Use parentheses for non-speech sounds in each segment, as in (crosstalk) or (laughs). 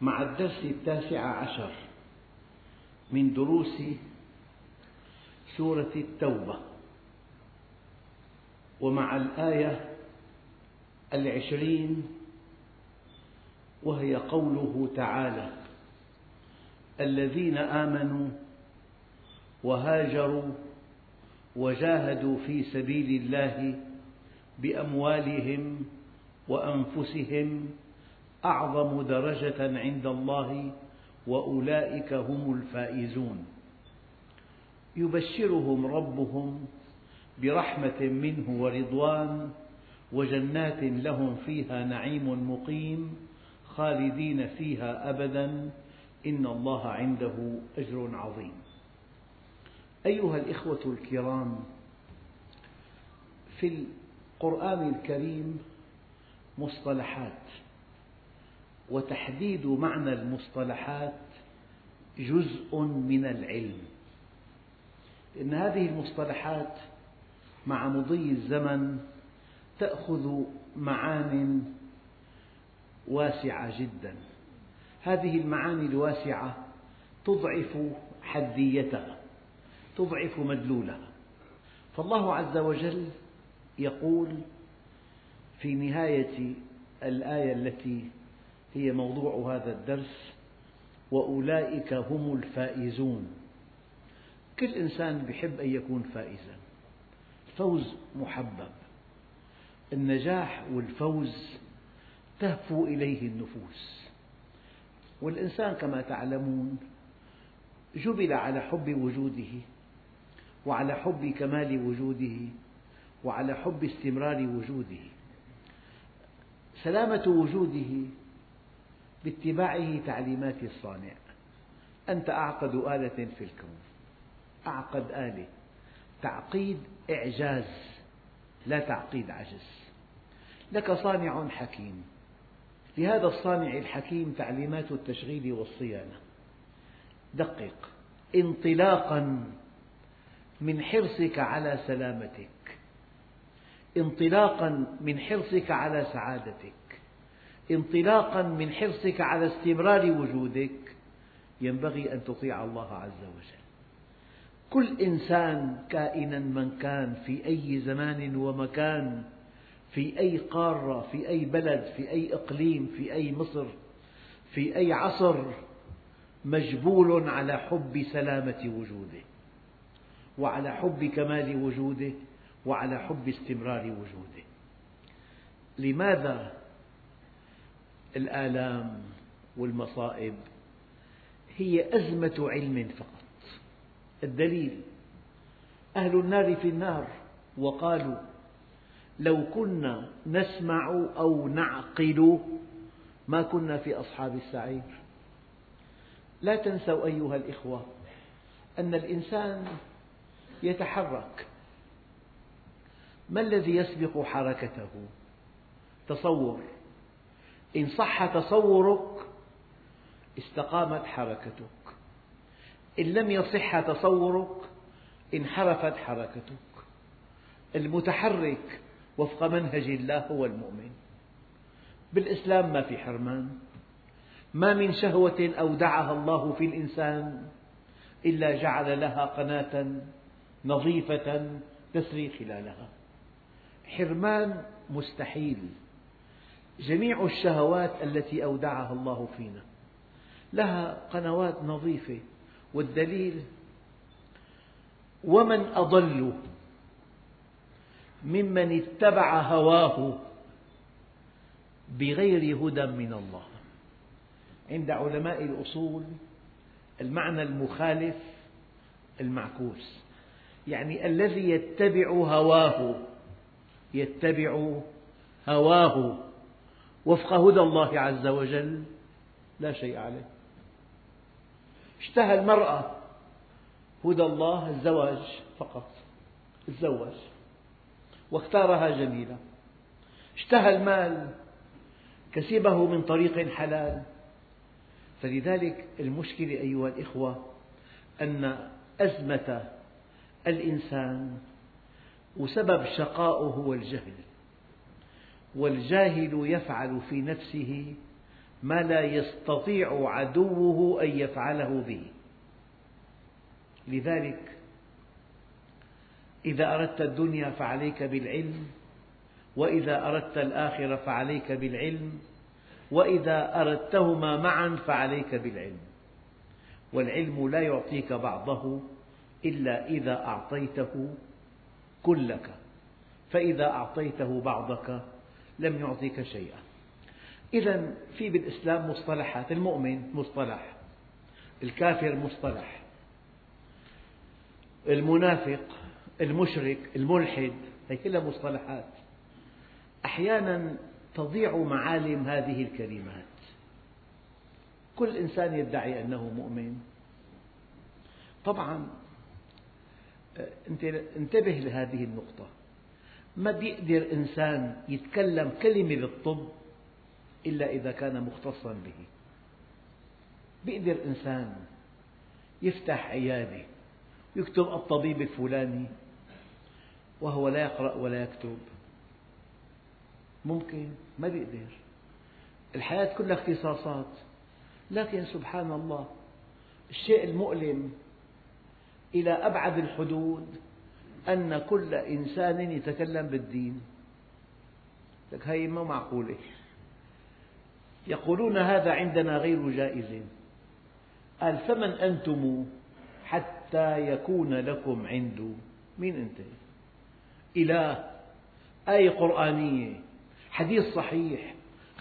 مع الدرس التاسع عشر من دروس سورة التوبة ومع الآية العشرين وهي قوله تعالى الذين آمنوا وهاجروا وجاهدوا في سبيل الله بأموالهم وأنفسهم أعظم درجة عند الله وأولئك هم الفائزون. يبشرهم ربهم برحمة منه ورضوان وجنات لهم فيها نعيم مقيم خالدين فيها أبدا. إن الله عنده أجر عظيم. أيها الإخوة الكرام في القرآن الكريم مصطلحات وتحديد معنى المصطلحات جزء من العلم. لأن هذه المصطلحات مع مضي الزمن تأخذ معان واسعة جدا. هذه المعاني الواسعة تضعف حديتها تضعف مدلولها. فالله عز وجل يقول في نهاية الآية التي هي موضوع هذا الدرس وأولئك هم الفائزون. كل إنسان يحب أن يكون فائزا. الفوز محبب. النجاح والفوز تهفو إليه النفوس. والإنسان كما تعلمون جبل على حب وجوده وعلى حب كمال وجوده وعلى حب استمرار وجوده. سلامة وجوده باتباعه تعليمات الصانع. أنت أعقد آلة في الكون. أعقد آلة. تعقيد إعجاز لا تعقيد عجز. لك صانع حكيم. لهذا الصانع الحكيم تعليمات التشغيل والصيانة. دقق. انطلاقا من حرصك على سلامتك. انطلاقا من حرصك على سعادتك. انطلاقا من حرصك على استمرار وجودك ينبغي أن تطيع الله عز وجل. كل إنسان كائنا من كان في أي زمان ومكان في أي قارة في أي بلد في أي إقليم في أي مصر في أي عصر مجبول على حب سلامة وجوده وعلى حب كمال وجوده وعلى حب استمرار وجوده. لماذا الآلام والمصائب هي أزمة علم فقط. الدليل أهل النار في النار وقالوا لو كنا نسمع أو نعقل ما كنا في أصحاب السعير. لا تنسوا أيها الإخوة أن الإنسان يتحرك. ما الذي يسبق حركته؟ تصور. إن صح تصورك استقامت حركتك. إن لم يصح تصورك انحرفت حركتك. المتحرك وفق منهج الله هو المؤمن. بالإسلام ما في حرمان. ما من شهوة أودعها الله في الإنسان إلا جعل لها قناة نظيفة تسري خلالها. حرمان مستحيل. جميع الشهوات التي أودعها الله فينا. لها قنوات نظيفة والدليل ومن أضل ممن اتبع هواه بغير هدى من الله. عند علماء الأصول المعنى المخالف المعكوس. يعني الذي يتبع هواه يتبع هواه وفق هدى الله عز وجل لا شيء عليه. اشتهى المرأة هدى الله الزواج فقط تزوج واختارها جميلة. اشتهى المال كسبه من طريق حلال. فلذلك المشكلة أيها الإخوة أن أزمة الإنسان وسبب شقائه هو الجهل. والجاهل يفعل في نفسه ما لا يستطيع عدوه أن يفعله به. لذلك إذا أردت الدنيا فعليك بالعلم وإذا أردت الآخرة فعليك بالعلم وإذا أردتهما معا فعليك بالعلم. والعلم لا يعطيك بعضه إلا إذا أعطيته كلك. فإذا أعطيته بعضك لم يعطيك شيئا. إذا في بالإسلام مصطلحات المؤمن مصطلح الكافر مصطلح المنافق المشرك الملحد هي كلها مصطلحات. أحيانا تضيع معالم هذه الكلمات. كل إنسان يدعي أنه مؤمن. طبعا انتبه لهذه النقطة. ما بيقدر إنسان يتكلم كلمة بالطب إلا إذا كان مختصا به. بيقدر إنسان يفتح عيادة يكتب الطبيب الفلاني وهو لا يقرأ ولا يكتب. ممكن ما بيقدر. الحياة كلها اختصاصات. لكن سبحان الله الشيء المؤلم إلى أبعد الحدود أن كل إنسان يتكلم بالدين. لك هي ما معقولة. يقولون هذا عندنا غير جائز قال فمن أنتم حتى يكون لكم عنده مين أنت؟ إله آية قرآنية حديث صحيح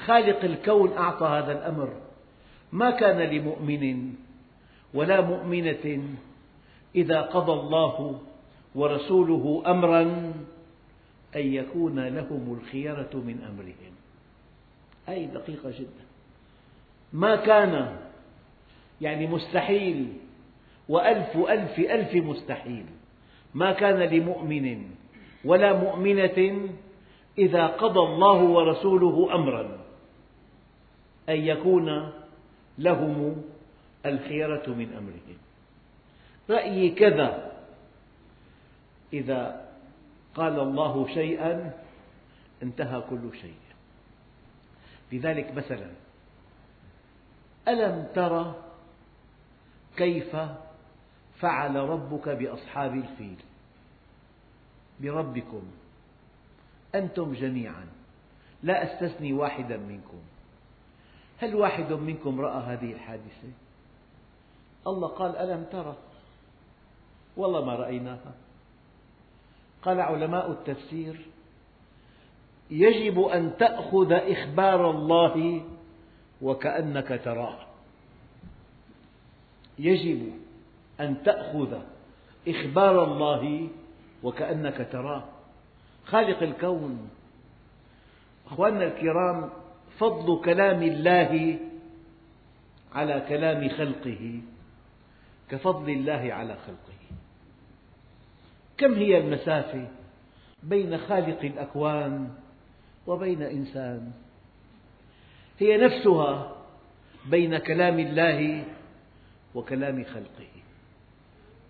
خالق الكون أعطى هذا الأمر. ما كان لمؤمن ولا مؤمنة إذا قضى الله ورسوله أمرا أن يكون لهم الخيرة من أمرهم. أي دقيقة جدا. ما كان يعني مستحيل وألف ألف ألف مستحيل. ما كان لمؤمن ولا مؤمنة إذا قضى الله ورسوله أمرا أن يكون لهم الخيرة من أمرهم. رأيي كذا. إذا قال الله شيئا انتهى كل شيء. لذلك مثلا ألم تر كيف فعل ربك بأصحاب الفيل؟ بربكم أنتم جميعا لا أستثني واحدا منكم. هل واحد منكم رأى هذه الحادثة؟ الله قال ألم ترى والله ما رأيناها. قال علماء التفسير يجب أن تأخذ إخبار الله وكأنك تراه. يجب أن تأخذ إخبار الله وكأنك تراه. خالق الكون أخواننا الكرام فضل كلام الله على كلام خلقه كفضل الله على خلقه. كم هي المسافة بين خالق الأكوان وبين إنسان؟ هي نفسها بين كلام الله وكلام خلقه.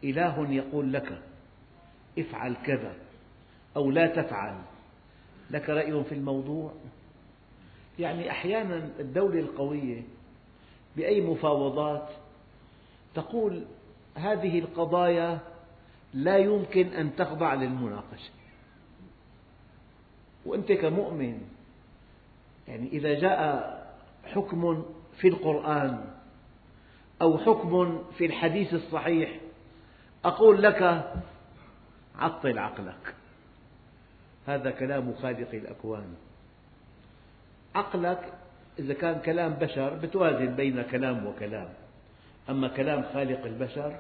إله يقول لك افعل كذا أو لا تفعل. لك رأي في الموضوع؟ يعني أحيانا الدولة القوية بأي مفاوضات تقول هذه القضايا لا يمكن أن تخضع للمناقشة. وأنت كمؤمن يعني إذا جاء حكم في القرآن أو حكم في الحديث الصحيح أقول لك عطل عقلك. هذا كلام خالق الأكوان. عقلك إذا كان كلام بشر بتوازن بين كلام وكلام. أما كلام خالق البشر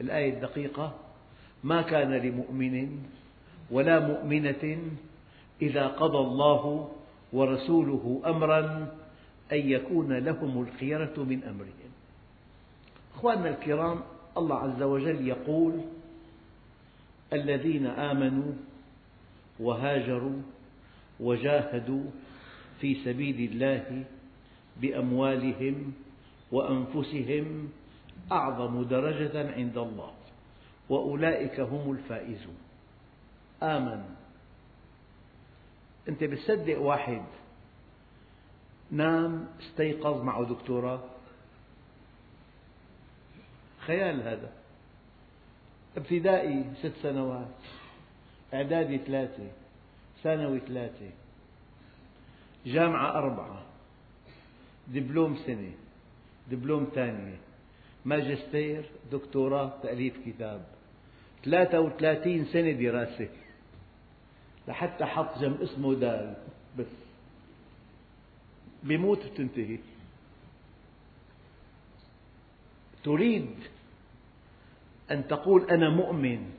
الآية الدقيقة ما كان لمؤمن ولا مؤمنة إذا قضى الله ورسوله أمرا أن يكون لهم الخيرة من أمرهم. أخواننا الكرام الله عز وجل يقول الذين آمنوا وهاجروا وجاهدوا في سبيل الله بأموالهم وأنفسهم أعظم درجة عند الله. وأولئك هم الفائزون. آمن. أنت بتصدق واحد. نام استيقظ معه دكتوراه. خيال هذا. ابتدائي ست سنوات. إعدادي ثلاثة. ثانوي ثلاثة. جامعة أربعة. دبلوم سنة. دبلوم ثانية. ماجستير دكتوراه تأليف كتاب. 33 سنة دراسة. لحتى حط جنب اسمه دال بس. بيموت وتنتهي. تريد أن تقول أنا مؤمن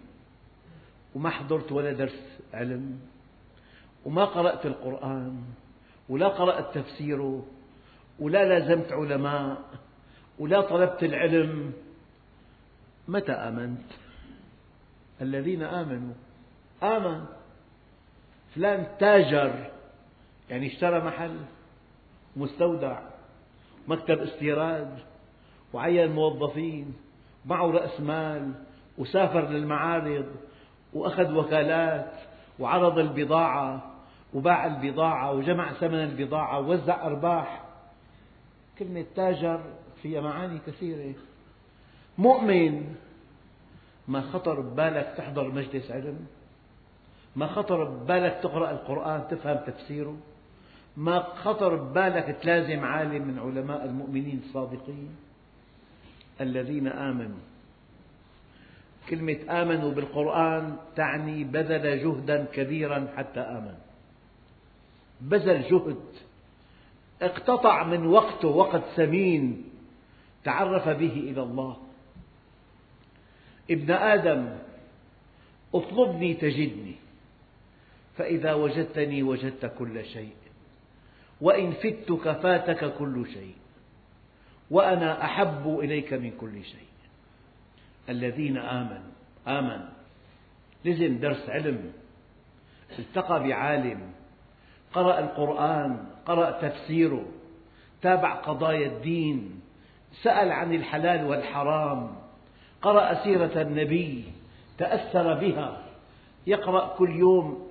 وما حضرت ولا درس علم وما قرأت القرآن ولا قرأت تفسيره ولا لازمت علماء ولا طلبت العلم متى آمنت؟ الذين آمنوا. آمن. فلان تاجر يعني اشترى محل مستودع مكتب استيراد وعين موظفين معه رأس مال وسافر للمعارض وأخذ وكالات وعرض البضاعة وباع البضاعة وجمع ثمن البضاعة ووزع أرباح. كلمة تاجر فيها معاني كثيرة. مؤمن ما خطر ببالك تحضر مجلس علم؟ ما خطر ببالك تقرأ القرآن تفهم تفسيره؟ ما خطر ببالك تلازم عالم من علماء المؤمنين الصادقين؟ الذين آمنوا. كلمة آمنوا بالقرآن تعني بذل جهدا كبيرا حتى آمن بذل جهد. اقتطع من وقته وقت ثمين تعرف به إلى الله. ابن آدم اطلبني تجدني. فإذا وجدتني وجدت كل شيء. وإن فتك فاتك كل شيء. وأنا أحب إليك من كل شيء. الذين آمنوا آمن. لزم درس علم. التقى بعالم. قرأ القرآن قرأ تفسيره. تابع قضايا الدين. سأل عن الحلال والحرام. قرأ سيرة النبي تأثر بها يقرأ كل يوم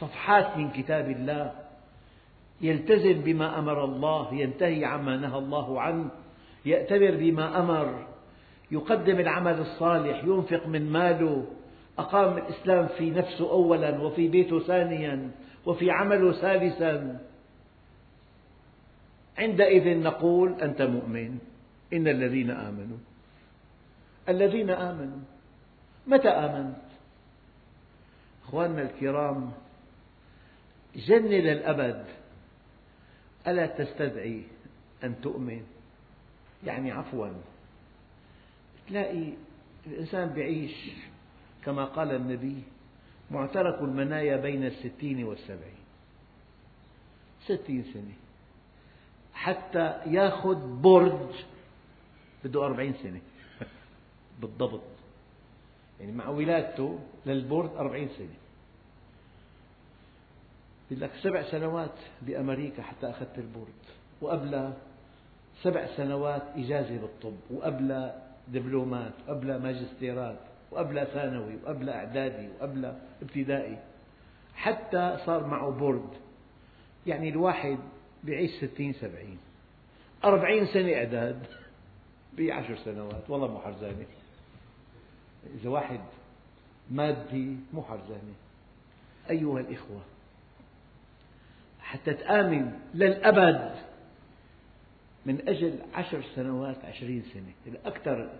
صفحات من كتاب الله يلتزم بما أمر الله ينتهي عما نهى الله عنه يأتمر بما أمر يقدم العمل الصالح ينفق من ماله أقام الإسلام في نفسه أولا وفي بيته ثانيا وفي عمله ثالثا. عندئذ نقول أنت مؤمن إن الذين آمنوا الذين آمنوا. متى آمنت؟ أخواننا الكرام جنة للأبد ألا تستدعي أن تؤمن؟ يعني عفوا. تلاقي الإنسان يعيش كما قال النبي معترك المنايا بين الستين والسبعين. ستين سنة. حتى يأخذ board بده أربعين سنة. بالضبط. يعني مع ولادته لل board أربعين سنة. لك سبع سنوات بأمريكا حتى أخذت ال board وقبل سبع سنوات إجازة بالطب وقبل دبلومات وقبل ماجستيرات وقبل ثانوي وقبل إعدادي وقبل ابتدائي. حتى صار معه بورد. يعني الواحد بيعيش ستين سبعين. أربعين سنة إعداد بعشر سنوات. والله مو حرزانة. إذا واحد مادي مو حرزانة أيها الإخوة حتى تآمن للأبد من أجل عشر سنوات عشرين سنة أكثر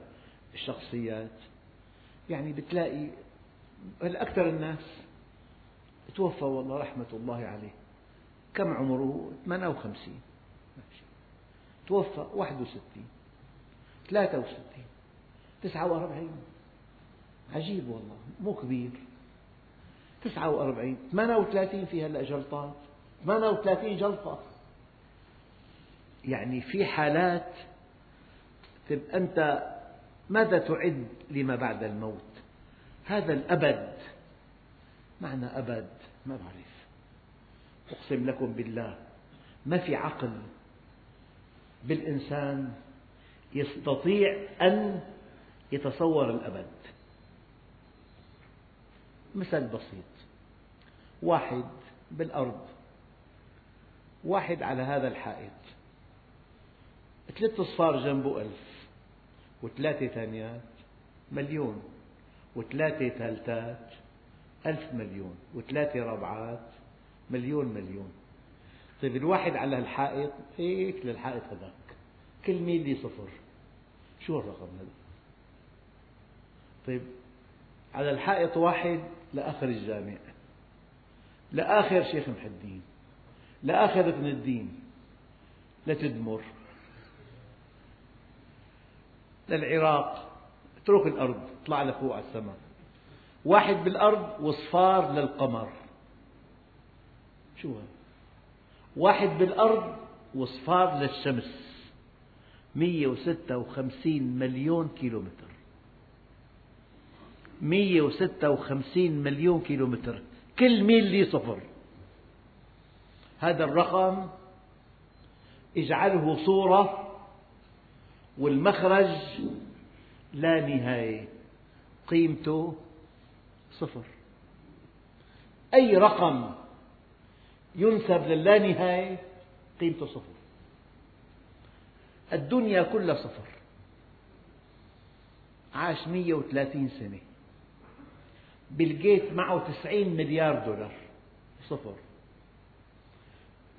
الشخصيات. يعني بتلاقي أكثر الناس توفى والله رحمة الله عليه. كم عمره؟ 58 توفى 61 63 49 عجيب والله مو كبير. 49 38 في هلا جلطات 38 جلطة. يعني في حالات أنت ماذا تعد لما بعد الموت؟ هذا الأبد. معنى أبد؟ ما بعرف. أقسم لكم بالله ما في عقل بالإنسان يستطيع أن يتصور الأبد. مثل بسيط. واحد بالأرض. واحد على هذا الحائط. ثلاث أصفار جنبه ألف. وثلاثة ثانيات مليون. وثلاثة ثالثات ألف مليون. وثلاثة ربعات مليون مليون. طيب الواحد على الحائط هيك للحائط هذاك. كل ميل صفر. شو الرقم هذا؟ طيب على الحائط واحد لآخر الجامع لآخر شيخ محي الدين لآخر ابن الدين لتدمر للعراق اترك الأرض اطلع لفوق على السماء. واحد بالأرض وصفار للقمر. شو هذا؟ واحد بالأرض وصفار للشمس. 156 مليون كيلومتر. 156 مليون كيلومتر. كل ميل لي صفر. هذا الرقم اجعله صورة والمخرج لا نهاية. قيمته صفر. أي رقم ينسب للانهاية قيمته صفر. الدنيا كلها صفر. عاش 130 سنة. بيل جيت معه 90 مليار دولار. صفر.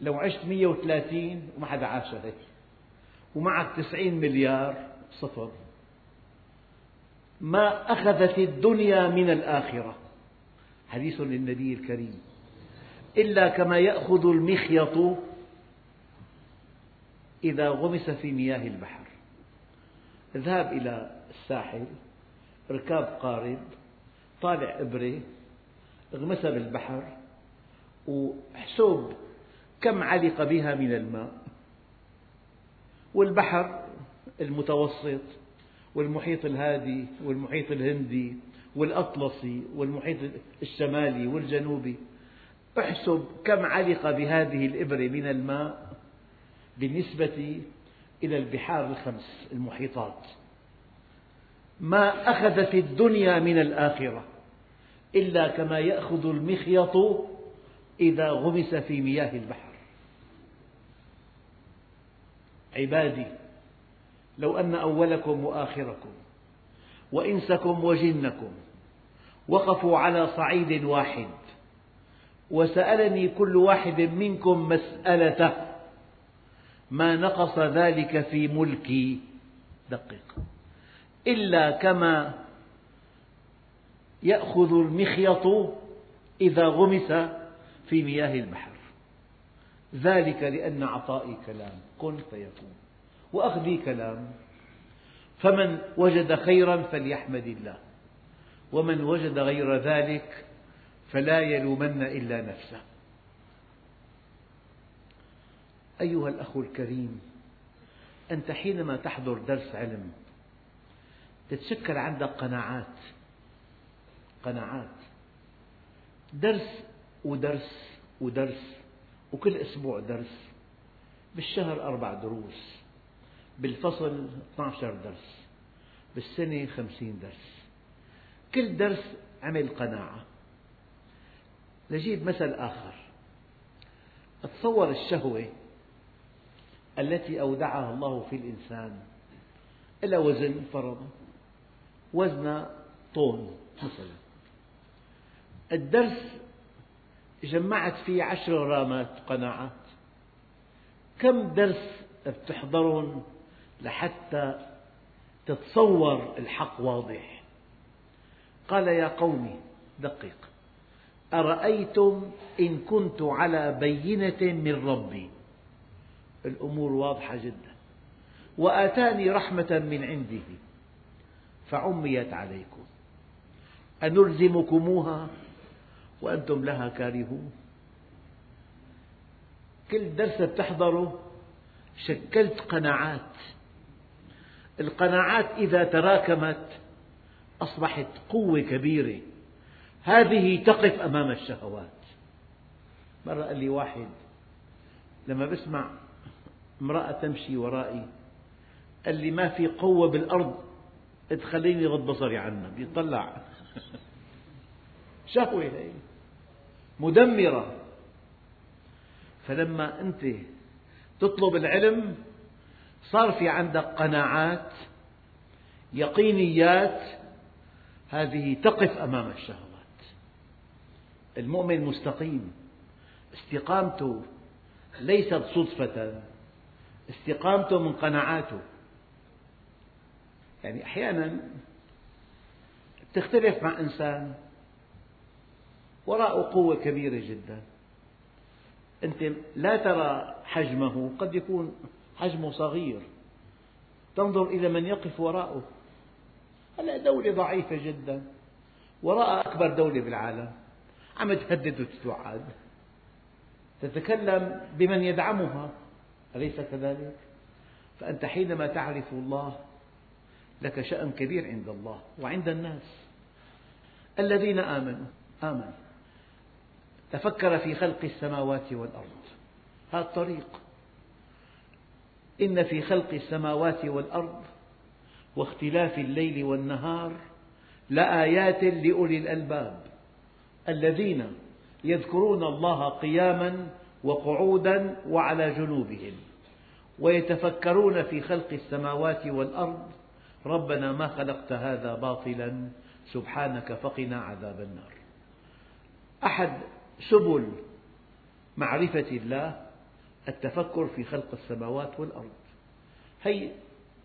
لو عشت 130 وما حدا عاش هيك. ومعك 90 مليار صفر. ما أخذت الدنيا من الآخرة. حديث للنبي الكريم. إلا كما يأخذ المخيط إذا غمس في مياه البحر. اذهب إلى الساحل ركاب قارب طالع إبرة اغمسها بالبحر وحسب كم علق بها من الماء. والبحر المتوسط والمحيط الهادي والمحيط الهندي والأطلسي والمحيط الشمالي والجنوبي. احسب كم علق بهذه الإبرة من الماء بالنسبة إلى البحار الخمس المحيطات. ما أخذت الدنيا من الآخرة. إلا كما يأخذ المخيط إذا غمس في مياه البحر. عبادي لو أن أولكم وآخركم وإنسكم وجنكم وقفوا على صعيد واحد وسألني كل واحد منكم مسألته ما نقص ذلك في ملكي؟ دقق إلا كما يأخذ المخيط إذا غمس في مياه البحر. ذلك لأن عطائي كلام. كن فيكون. وأخذي كلام. فمن وجد خيرا فليحمد الله. ومن وجد غير ذلك فلا يلومن إلا نفسه. أيها الأخ الكريم أنت حينما تحضر درس علم تتشكل عندك قناعات. قناعات. درس ودرس ودرس وكل أسبوع درس بالشهر أربع دروس بالفصل 12 درس بالسنة 50 درس. كل درس عمل قناعة. نجيب مثل آخر. تصور الشهوة التي أودعها الله في الإنسان إلى وزن فرضا وزن طن مثلا. الدرس جمعت فيه عشر رامات قناعات. كم درس بتحضرهم لحتى تتصور الحق واضح؟ قال يا قوم دقق أرأيتم إن كنت على بينة من ربي؟ الأمور واضحة جدا. وآتاني رحمة من عنده فعميت عليكم. أنلزمكموها؟ وأنتم لها كارهون. كل درس بتحضره شكلت قناعات. القناعات إذا تراكمت أصبحت قوة كبيرة. هذه تقف أمام الشهوات. مرة قال لي واحد لما بسمع امرأة تمشي ورائي قال لي ما في قوة بالأرض تخليني غض بصري عنها. بيطلع. (laughs) شهوة هي. مدمرة. فلما أنت تطلب العلم صار في عندك قناعات يقينيات هذه تقف أمام الشهوات. المؤمن مستقيم. استقامته ليست صدفة. استقامته من قناعاته. يعني أحيانا تختلف مع إنسان وراءه قوة كبيرة جدا. أنت لا ترى حجمه قد يكون حجمه صغير. تنظر إلى من يقف وراءه. هلا دولة ضعيفة جدا. وراء أكبر دولة بالعالم. عم تهدد وتتوعد. تتكلم بمن يدعمها. أليس كذلك؟ فأنت حينما تعرف الله لك شأن كبير عند الله وعند الناس. الذين آمنوا آمن تفكر في خلق السماوات والأرض. هذا الطريق. إن في خلق السماوات والأرض واختلاف الليل والنهار لآيات لأولي الألباب الذين يذكرون الله قياما وقعودا وعلى جنوبهم ويتفكرون في خلق السماوات والأرض ربنا ما خلقت هذا باطلا سبحانك فقنا عذاب النار. أحد سبل معرفة الله التفكر في خلق السماوات والأرض. هي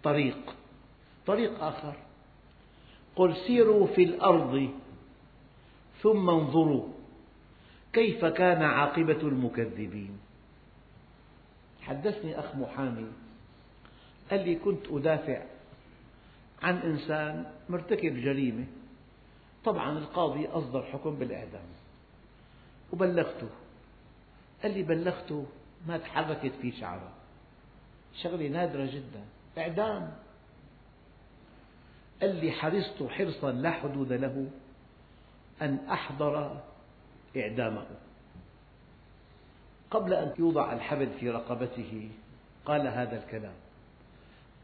طريق طريق آخر. قل سيروا في الأرض ثم انظروا كيف كان عاقبة المكذبين. حدثني أخ محامي قال لي كنت أدافع عن إنسان مرتكب جريمة. طبعا القاضي أصدر حكم بالإعدام. وبلغته. قال لي بلغته ما تحركت فيه شعرة. شغلة نادرة جدا. إعدام. قال لي حرصت حرصا لا حدود له أن أحضر إعدامه. قبل أن يوضع الحبل في رقبته قال هذا الكلام.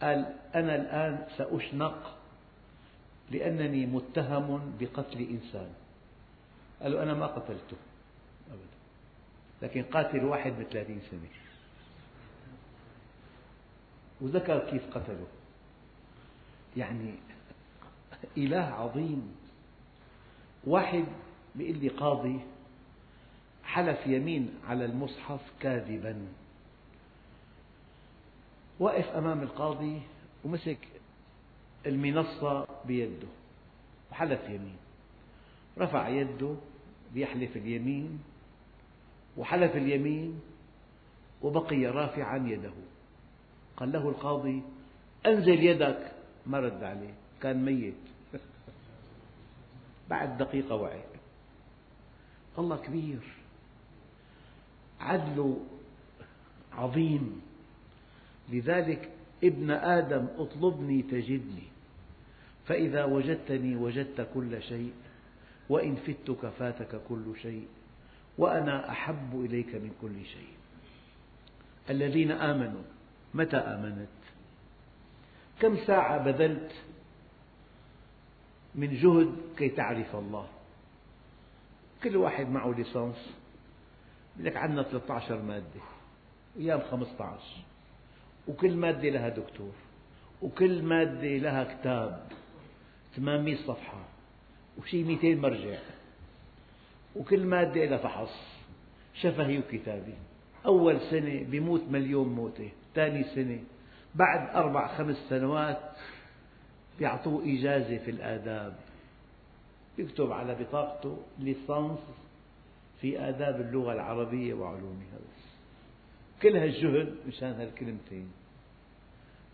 قال أنا الآن سأشنق لأنني متهم بقتل إنسان. قالوا أنا ما قتلته. أبدا. لكن قاتل واحد بثلاثين سنة وذكر كيف قتله. يعني إله عظيم. واحد بيقول لي قاضي حلف يمين على المصحف كاذبا. وقف أمام القاضي ومسك المنصة بيده. وحلف يمين. رفع يده ليحلف اليمين. وحلف اليمين وبقي رافعا يده. قال له القاضي أنزل يدك. ما رد عليه كان ميت. (laughs) بعد دقيقة وعي. الله كبير. عدله عظيم. لذلك ابن آدم اطلبني تجدني. فإذا وجدتني وجدت كل شيء وإن فتك فاتك كل شيء. وأنا أحب إليك من كل شيء. الذين آمنوا متى آمنت؟ كم ساعة بذلت من جهد كي تعرف الله؟ كل واحد معه ليسانس. يقول لك عندنا 13 مادة أيام 15 وكل مادة لها دكتور وكل مادة لها كتاب. 800 صفحة وشي 200 مرجع. وكل مادة لها فحص. شفهي وكتابي. أول سنة بيموت مليون موتة. ثاني سنة بعد أربع خمس سنوات يعطوه إجازة في الآداب. يكتب على بطاقته ليسانس في آداب اللغة العربية وعلومها كل هالجهد مشان هالكلمتين.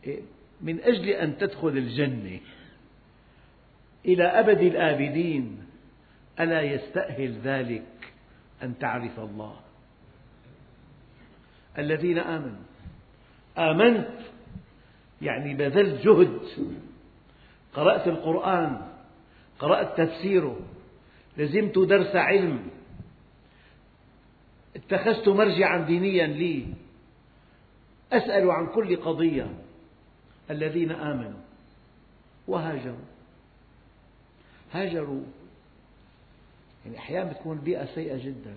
إيه، من أجل أن تدخل الجنة إلى أبد الآبدين ألا يستأهل ذلك أن تعرف الله؟ الذين آمنوا. آمنت يعني بذلت جهد. قرأت القرآن قرأت تفسيره لزمت درس علم. اتخذت مرجعا دينيا لي. أسأل عن كل قضية. الذين آمنوا. وهاجروا. هاجروا. يعني أحيانا تكون البيئة سيئة جدا.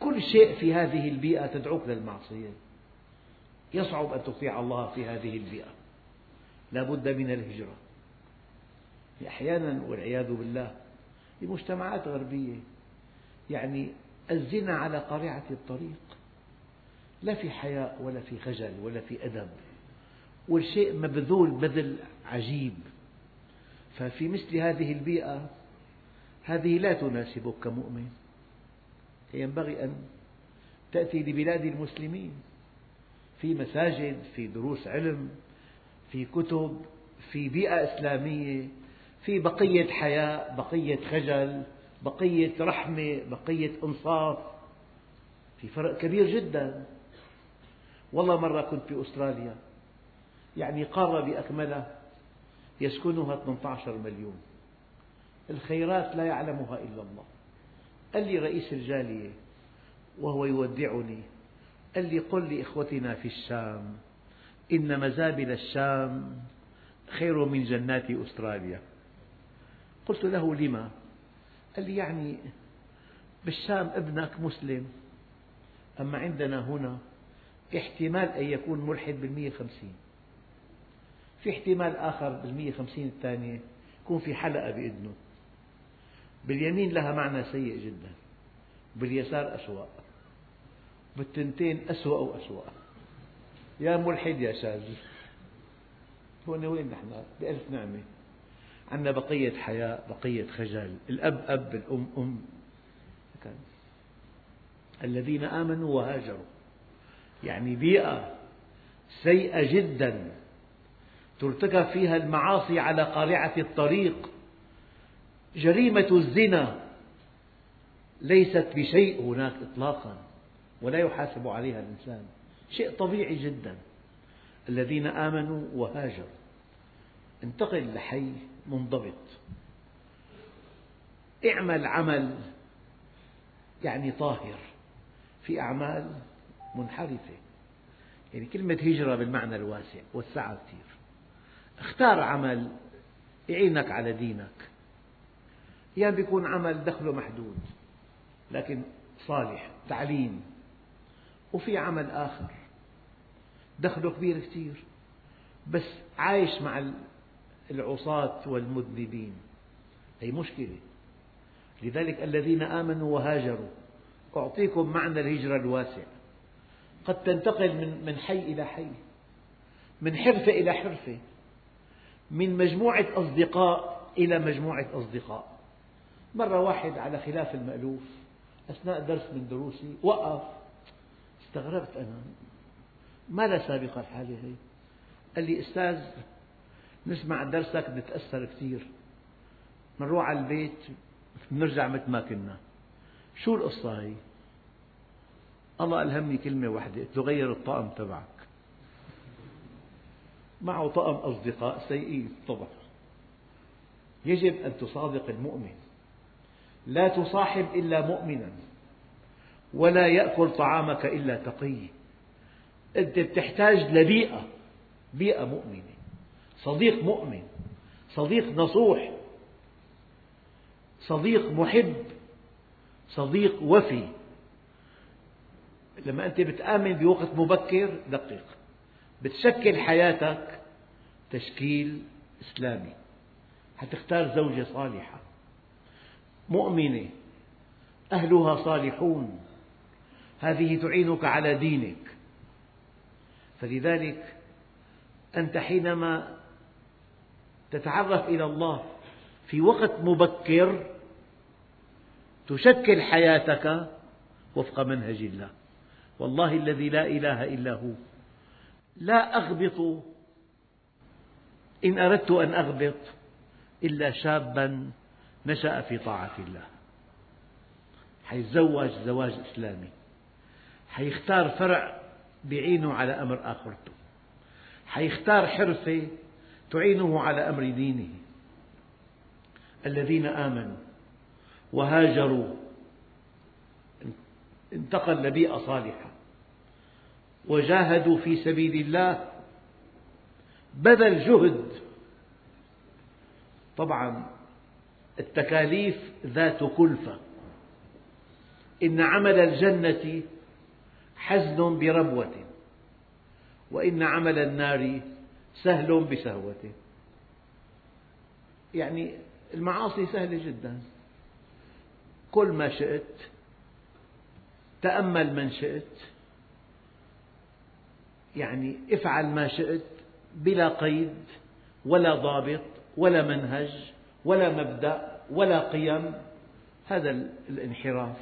كل شيء في هذه البيئة تدعوك للمعصية. يصعب أن تطيع الله في هذه البيئة. لا بد من الهجرة. أحيانا والعياذ بالله في مجتمعات غربية يعني الزنا على قارعة الطريق. لا في حياء ولا في خجل ولا في أدب. والشيء مبذول بذل عجيب. ففي مثل هذه البيئة هذه لا تناسبك كمؤمن ينبغي أن تأتي لبلاد المسلمين في مساجد في دروس علم في كتب في بيئة إسلامية في بقية حياء بقية خجل بقية رحمة بقية إنصاف. في فرق كبير جدا. والله مرة كنت في أستراليا يعني قارة بأكملها. يسكنها 18 مليون. الخيرات لا يعلمها إلا الله. قال لي رئيس الجالية وهو يودعني قال لي قل لإخوتنا في الشام إن مزابل الشام خير من جنات أستراليا. قلت له لما؟ قال لي يعني بالشام ابنك مسلم أما عندنا هنا احتمال أن يكون ملحد بالمية خمسين في احتمال آخر بالمية خمسين الثانية يكون في حلقة بإذنه. باليمين لها معنى سيء جدا باليسار أسوأ بالتنتين أسوأ وأسوأ. يا ملحد يا شاذ هون وين نحن؟ بألف نعمة. عندنا بقية حياء بقية خجل. الأب أب الأم أم. الذين آمنوا وهاجروا. يعني بيئة سيئة جدا ترتكب فيها المعاصي على قارعة الطريق. جريمة الزنا ليست بشيء هناك إطلاقا ولا يحاسب عليها الإنسان. شيء طبيعي جدا. الذين آمنوا وهاجروا. انتقل لحي منضبط. اعمل عمل يعني طاهر في أعمال منحرفة. يعني كلمة هجرة بالمعنى الواسع وسعها كثير. اختار عمل يعينك على دينك. أحيانا بيكون عمل دخله محدود لكن صالح تعليم. وفي عمل آخر دخله كبير كثير بس عايش مع العصاة والمذنبين. هي مشكلة. لذلك الذين آمنوا وهاجروا أعطيكم معنى الهجرة الواسع. قد تنتقل من حي إلى حي من حرفة إلى حرفة من مجموعة أصدقاء إلى مجموعة أصدقاء. مرة واحد على خلاف المألوف أثناء درس من دروسي وقف. استغربت أنا. ما لا سابقة الحالة هي؟ قال لي أستاذ نسمع درسك بنتأثر كثير. بنروح على البيت بنرجع مثل ما كنا. شو القصة هي؟ الله ألهمني كلمة واحدة قلت له غير الطقم تبعك. معه طقم أصدقاء سيئين طبعا. يجب أن تصادق المؤمن. لا تصاحب إلا مؤمنا ولا يأكل طعامك إلا تقي. أنت تحتاج لبيئة بيئة مؤمنة. صديق مؤمن صديق نصوح صديق محب صديق وفي. لما أنت بتآمن بوقت مبكر دقق. بتشكل حياتك تشكيل إسلامي. حتختار زوجة صالحة. مؤمنة. أهلها صالحون. هذه تعينك على دينك. فلذلك أنت حينما تتعرف إلى الله في وقت مبكر تشكل حياتك وفق منهج الله. والله الذي لا إله إلا هو. لا أغبط. إن أردت أن أغبط إلا شابا نشأ في طاعة الله. حيتزوج زواج إسلامي. حيختار فرع بيعينه على أمر آخرته. حيختار حرفة تعينه على أمر دينه. الذين آمنوا وهاجروا. انتقل لبيئة صالحة. وجاهدوا في سبيل الله. بذل جهد. طبعا التكاليف ذات كلفة. إن عمل الجنة حزن بربوة وإن عمل النار سهل بسهوة يعني المعاصي سهلة جدا. كل ما شئت تأمل من شئت. يعني افعل ما شئت بلا قيد ولا ضابط ولا منهج. ولا مبدأ ولا قيم هذا الانحراف.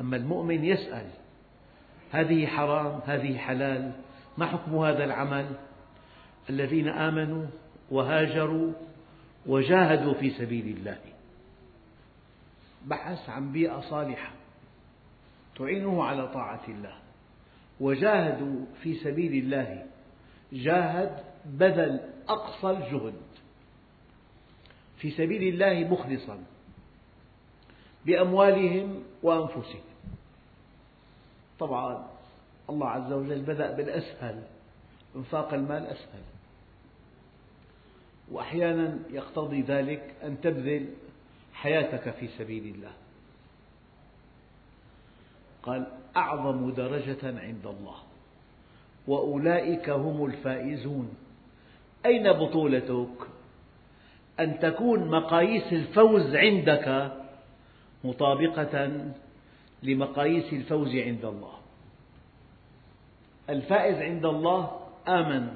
أما المؤمن يسأل هذه حرام هذه حلال ما حكم هذا العمل؟ الذين آمنوا وهاجروا وجاهدوا في سبيل الله. بحث عن بيئة صالحة تعينه على طاعة الله. وجاهدوا في سبيل الله. جاهد بذل أقصى الجهد. في سبيل الله مخلصا بأموالهم وأنفسهم. طبعا الله عز وجل بدأ بالأسهل إنفاق المال أسهل. وأحيانا يقتضي ذلك أن تبذل حياتك في سبيل الله. قال أعظم درجة عند الله. وأولئك هم الفائزون. أين بطولتك؟ أن تكون مقاييس الفوز عندك مطابقة لمقاييس الفوز عند الله. الفائز عند الله آمن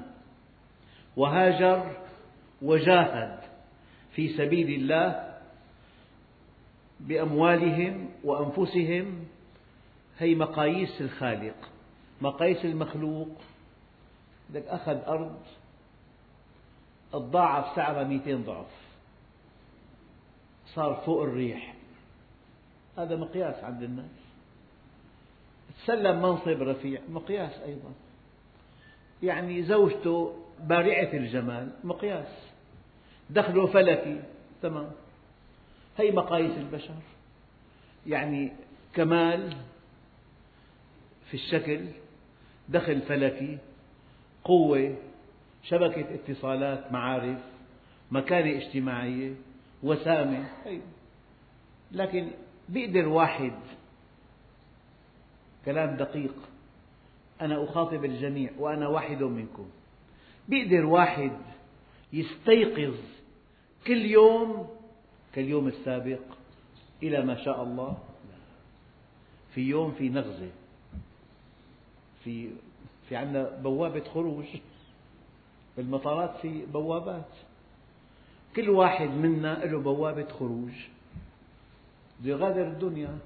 وهاجر وجاهد في سبيل الله بأموالهم وأنفسهم. هي مقاييس الخالق مقاييس المخلوق. لك أخذ أرض تضاعف سعرها 200 ضعف. صار فوق الريح. هذا مقياس عند الناس. تسلم منصب رفيع مقياس أيضا. يعني زوجته بارعة الجمال مقياس. دخله فلكي تمام. هي مقاييس البشر. يعني كمال في الشكل دخل فلكي قوة شبكة اتصالات معارف مكانة اجتماعية وسامة لكن بيقدر واحد كلام دقيق أنا أخاطب الجميع وأنا واحد منكم. بيقدر واحد يستيقظ كل يوم كاليوم السابق إلى ما شاء الله. في يوم في نغزة في في عندنا بوابة خروج. بالمطارات في بوابات. كل واحد منا له بوابة خروج. بده يغادر الدنيا.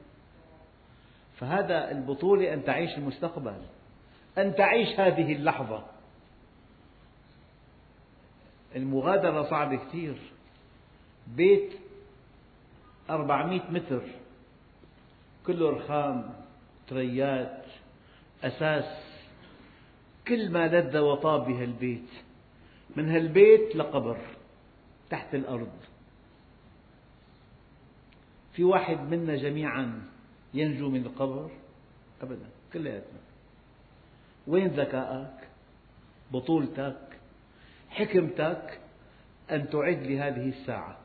فهذا البطولة أن تعيش المستقبل. أن تعيش هذه اللحظة. المغادرة صعبة كثير. بيت أربعمئة متر. كله رخام تريات أساس. كل ما لذ وطاب بهالبيت. من هالبيت لقبر تحت الأرض. في واحد منا جميعا ينجو من القبر؟ أبدا كلياتنا. وين ذكاءك بطولتك؟ حكمتك؟ أن تعد لهذه الساعة.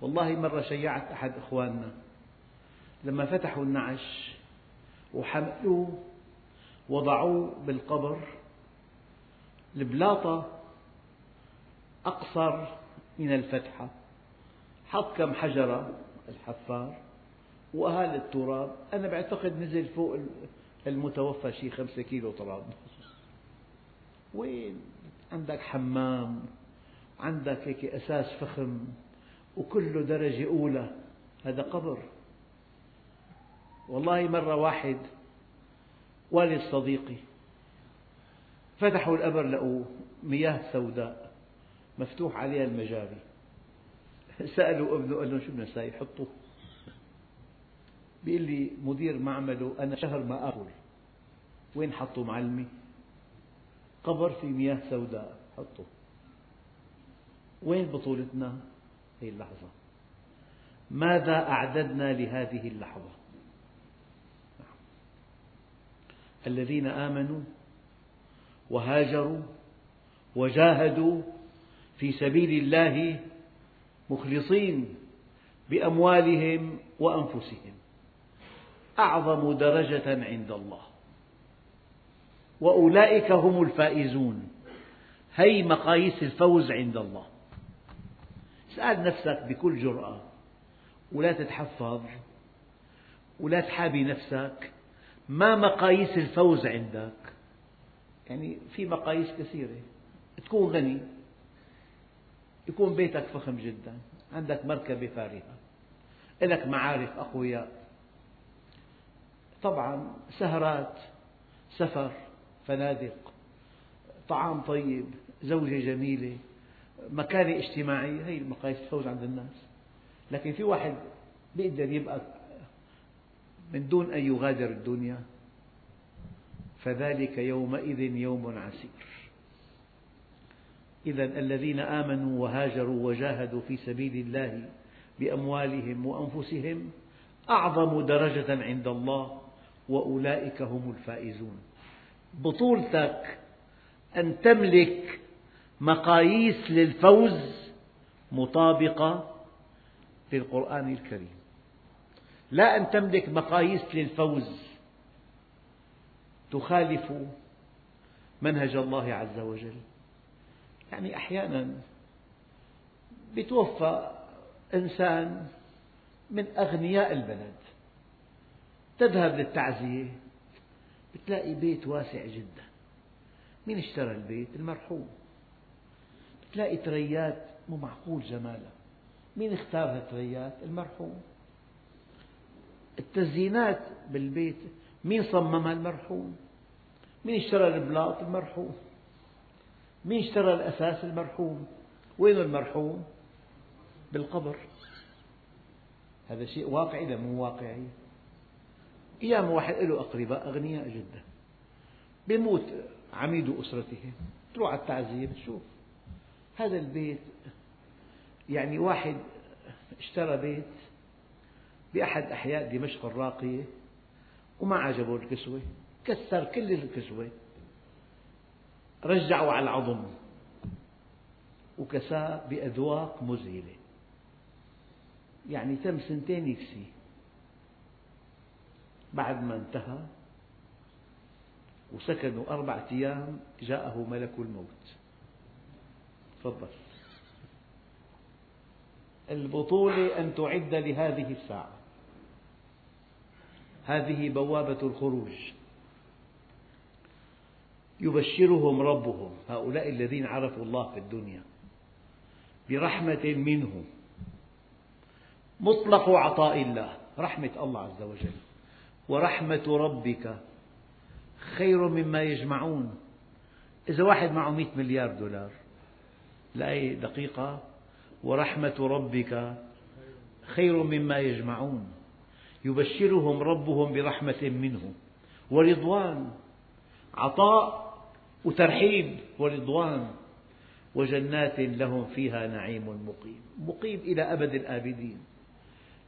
والله مرة شيعت أحد إخواننا لما فتحوا النعش وحملوه وضعوه بالقبر البلاطة أقصر من الفتحة. حط كم حجرة؟ الحفار. وأهال التراب. أنا بعتقد نزل فوق المتوفى شيء خمسة كيلو تراب. وين؟ عندك حمام. عندك هيك أساس فخم. وكله درجة أولى. هذا قبر. والله مرة واحد والد صديقي فتحوا القبر لقوا مياه سوداء. مفتوح عليها المجاري. سألوا ابنه قال لهم شو بدنا نساوي؟ حطوه بيقول لي مدير معمله أنا شهر ما آكل. وين حطوا معلمي؟ قبر في مياه سوداء. حطه. وين بطولتنا؟ هذه اللحظة. ماذا أعددنا لهذه اللحظة؟ الذين آمنوا وهاجروا وجاهدوا في سبيل الله مخلصين بأموالهم وأنفسهم. أعظم درجة عند الله. وأولئك هم الفائزون. هي مقاييس الفوز عند الله. اسأل نفسك بكل جرأة. ولا تتحفظ. ولا تحابي نفسك. ما مقاييس الفوز عندك؟ يعني في مقاييس كثيرة. تكون غني. يكون بيتك فخم جدا. عندك مركبة فارهة لك معارف أقوياء. طبعا سهرات سفر فنادق طعام طيب زوجة جميلة مكانة اجتماعية هي مقاييس الفوز عند الناس. لكن في واحد بيقدر يبقى من دون أن يغادر الدنيا فذلك يومئذ يوم عسير. إذا الذين آمنوا وهاجروا وجاهدوا في سبيل الله بأموالهم وأنفسهم أعظم درجة عند الله وأولئك هم الفائزون. بطولتك أن تملك مقاييس للفوز مطابقة للقرآن الكريم. لا أن تملك مقاييس للفوز تخالف منهج الله عز وجل. يعني أحيانا يتوفى إنسان من أغنياء البلد تذهب للتعزية بتلاقي بيت واسع جدا مين اشترى البيت؟ المرحوم تلاقي تريات مو معقول جمالها مين اختار هالتريات؟ المرحوم التزيينات بالبيت مين صممها؟ المرحوم مين اشترى البلاط؟ المرحوم مين اشترى الأساس؟ المرحوم؟ وين المرحوم؟ بالقبر. هذا شيء واقعي لا مو واقعي؟ أيام واحد له أقرباء أغنياء جدا. بيموت عميد أسرته. تروح على التعزية بتشوف هذا البيت يعني واحد اشترى بيت بأحد أحياء دمشق الراقية وما عجبه الكسوة كسر كل الكسوة. رجعوا على العظم. وكساه بأذواق مذهلة. يعني تم سنتين يكسي. بعد ما انتهى وسكنوا أربعة أيام جاءه ملك الموت. تفضل. البطولة أن تعد لهذه الساعة. هذه بوابة الخروج. يبشرهم ربهم. هؤلاء الذين عرفوا الله في الدنيا برحمة منه مطلق عطاء الله رحمة الله عز وجل. ورحمة ربك خير مما يجمعون. إذا واحد معه مئة مليار دولار الآية دقيقة. ورحمة ربك خير مما يجمعون. يبشرهم ربهم برحمة منه ورضوان عطاء وترحيب ورضوان وجنات لهم فيها نعيم مقيم. مقيم إلى أبد الآبدين.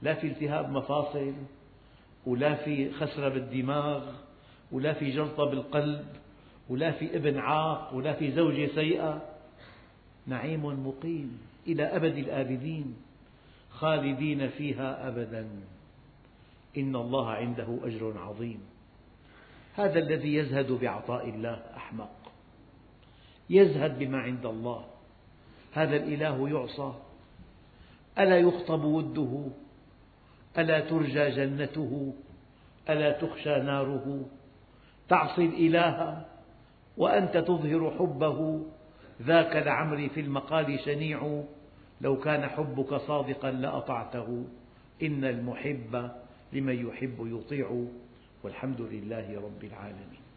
لا في التهاب مفاصل ولا في خسرة بالدماغ ولا في جلطة بالقلب ولا في ابن عاق ولا في زوجة سيئة. نعيم مقيم إلى أبد الآبدين. خالدين فيها أبدا. إن الله عنده أجر عظيم. هذا الذي يزهد بعطاء الله أحمق. يزهد بما عند الله. هذا الإله يعصى. ألا يخطب وده؟ ألا ترجى جنته؟ ألا تخشى ناره؟ تعصي الإله وأنت تظهر حبه؟ ذاك لعمري في المقال شنيع. لو كان حبك صادقا لأطعته. إن المحب لمن يحب يطيع. والحمد لله رب العالمين.